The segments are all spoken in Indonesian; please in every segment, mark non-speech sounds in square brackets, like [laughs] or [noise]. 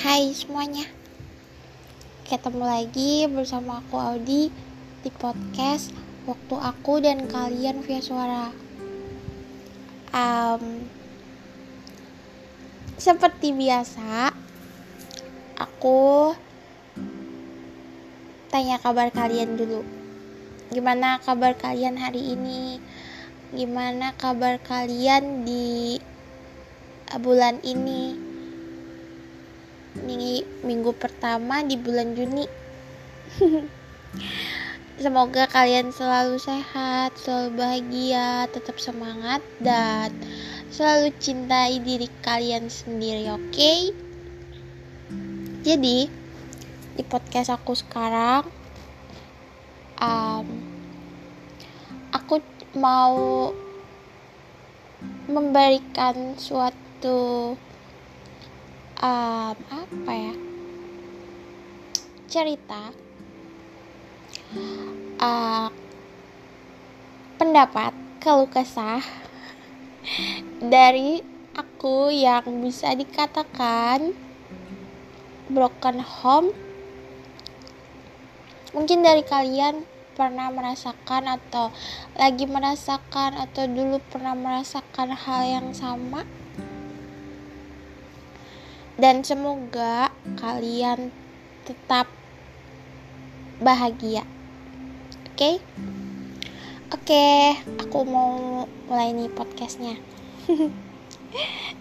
Hai semuanya. Ketemu lagi bersama aku Audi Di podcast Waktu aku dan kalian via suara. Um, Seperti biasa Aku Tanya kabar kalian dulu. Gimana kabar kalian hari ini? Gimana kabar kalian di bulan ini minggu pertama di bulan Juni. [laughs] Semoga kalian selalu sehat, selalu bahagia, tetap semangat, dan selalu cintai diri kalian sendiri, oke? Okay? Jadi, di podcast aku sekarang, um, aku mau memberikan suatu um, apa ya? Cerita uh, pendapat kalau kesah dari aku yang bisa dikatakan broken home. Mungkin dari kalian pernah merasakan atau lagi merasakan atau dulu pernah merasakan hal yang sama dan semoga kalian tetap bahagia. Oke? Okay? Oke, okay, aku mau mulai nih podcastnya. [laughs]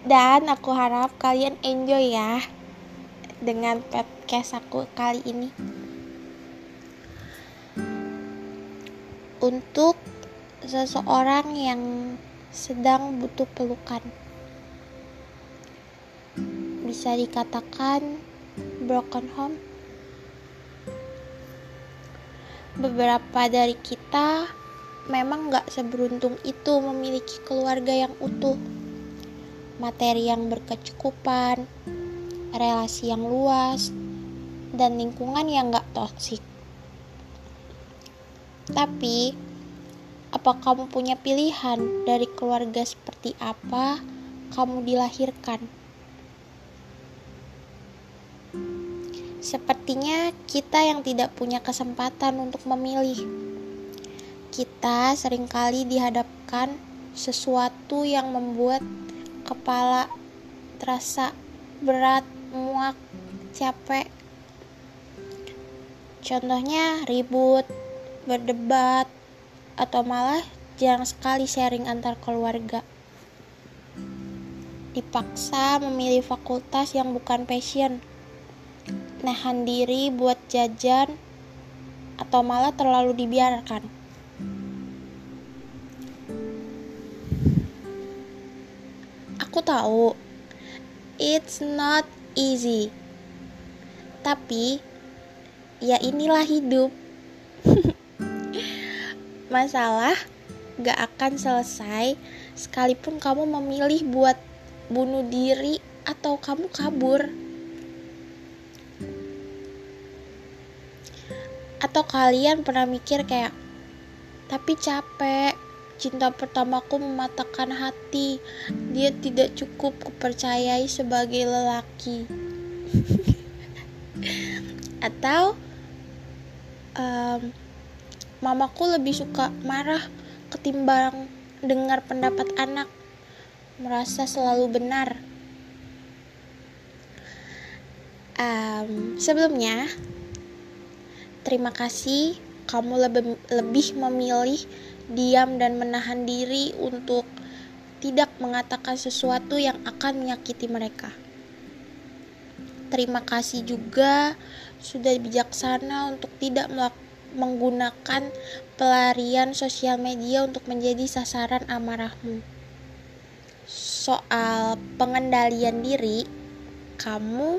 Dan aku harap kalian enjoy ya dengan podcast aku kali ini. Untuk seseorang yang sedang butuh pelukan bisa dikatakan broken home. Beberapa dari kita memang gak seberuntung itu memiliki keluarga yang utuh, materi yang berkecukupan, relasi yang luas, dan lingkungan yang gak toksik. Tapi, apa kamu punya pilihan dari keluarga seperti apa kamu dilahirkan? Sepertinya kita yang tidak punya kesempatan untuk memilih. Kita sering kali dihadapkan sesuatu yang membuat kepala terasa berat, muak, capek. Contohnya ribut, berdebat, atau malah jarang sekali sharing antar keluarga. Dipaksa memilih fakultas yang bukan passion nahan diri buat jajan atau malah terlalu dibiarkan. Aku tahu it's not easy. Tapi ya inilah hidup. [laughs] Masalah gak akan selesai sekalipun kamu memilih buat bunuh diri atau kamu kabur. Atau kalian pernah mikir kayak, tapi capek, cinta pertamaku mematahkan hati, dia tidak cukup kupercayai sebagai lelaki. [laughs] Atau, um, mamaku lebih suka marah ketimbang dengar pendapat anak, merasa selalu benar. Um, sebelumnya, Terima kasih, kamu lebih, lebih memilih diam dan menahan diri untuk tidak mengatakan sesuatu yang akan menyakiti mereka. Terima kasih juga sudah bijaksana untuk tidak menggunakan pelarian sosial media untuk menjadi sasaran amarahmu. Soal pengendalian diri, kamu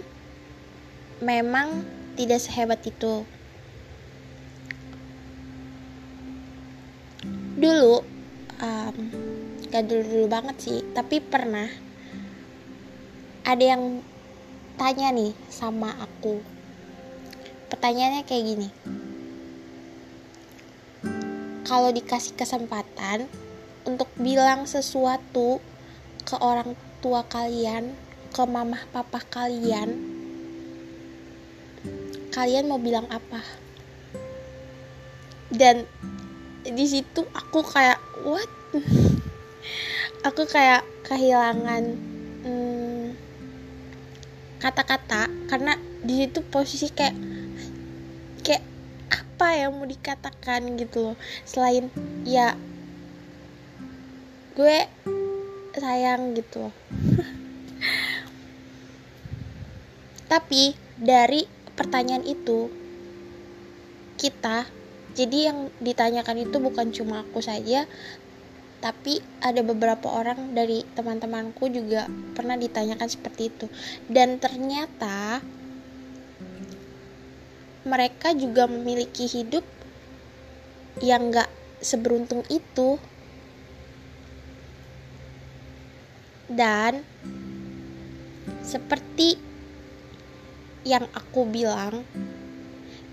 memang tidak sehebat itu. Dulu um, gak dulu dulu banget sih tapi pernah ada yang tanya nih sama aku. Pertanyaannya kayak gini. Kalau dikasih kesempatan untuk bilang sesuatu ke orang tua kalian ke mamah papa kalian kalian mau bilang apa? Dan di situ aku kayak what? [laughs] Aku kayak kehilangan hmm, kata-kata hmm, karena di situ posisi kayak kayak apa yang mau dikatakan gitu loh. Selain ya gue sayang gitu loh. [laughs] Tapi dari pertanyaan itu kita jadi yang ditanyakan itu bukan cuma aku saja tapi ada beberapa orang dari teman-temanku juga pernah ditanyakan seperti itu. Dan ternyata mereka juga memiliki hidup yang gak seberuntung itu. Dan seperti yang aku bilang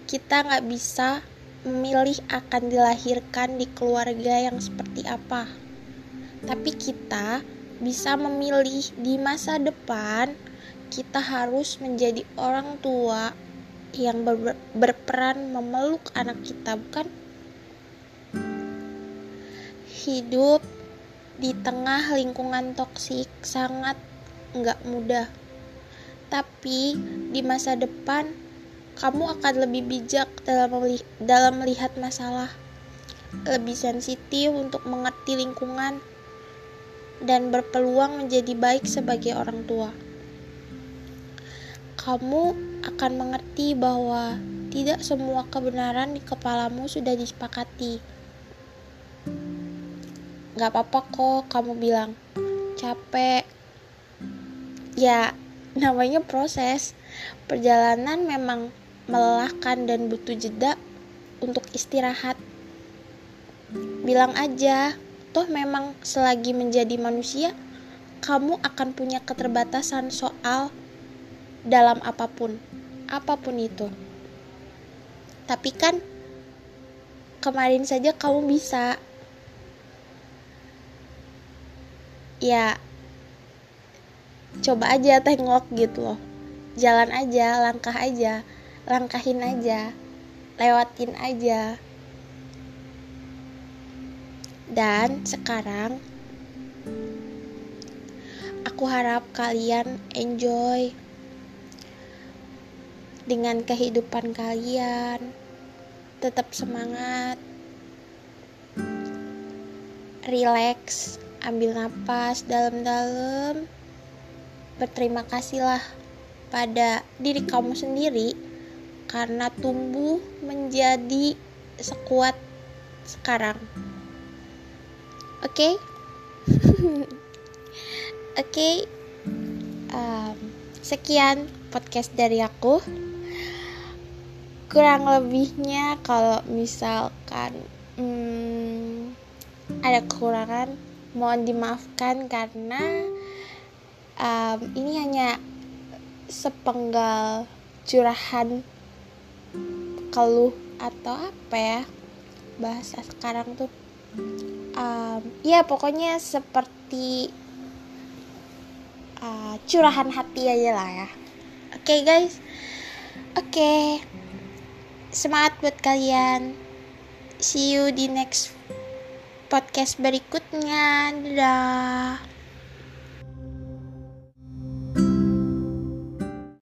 kita nggak bisa memilih akan dilahirkan di keluarga yang seperti apa. Tapi kita bisa memilih di masa depan kita harus menjadi orang tua yang ber berperan memeluk anak kita, bukan? Hidup di tengah lingkungan toksik sangat nggak mudah. Tapi di masa depan kamu akan lebih bijak dalam melihat, dalam melihat masalah, lebih sensitif untuk mengerti lingkungan, dan berpeluang menjadi baik sebagai orang tua. Kamu akan mengerti bahwa tidak semua kebenaran di kepalamu sudah disepakati. Gak apa-apa kok kamu bilang capek. Ya, namanya proses. Perjalanan memang melelahkan dan butuh jeda untuk istirahat. Bilang aja, toh memang selagi menjadi manusia, kamu akan punya keterbatasan soal dalam apa pun, apa pun itu. Tapi kan kemarin saja kamu bisa ya coba aja tengok gitu loh jalan aja langkah aja langkahin aja lewatin aja. Dan sekarang aku harap kalian enjoy dengan kehidupan kalian. Tetap semangat relax ambil nafas dalam-dalam. Berterima kasihlah pada diri kamu sendiri karena tumbuh menjadi sekuat sekarang. Oke, okay? [laughs] oke, okay. um, sekian podcast dari aku. Kurang lebihnya kalau misalkan hmm, ada kekurangan, mohon dimaafkan karena um, ini hanya sepenggal curahan keluh atau apa ya? Bahasa sekarang tuh um, ya pokoknya seperti uh, curahan hati aja lah ya. Oke okay, guys. Oke. Okay. semangat buat kalian. See you di next podcast berikutnya. Dadah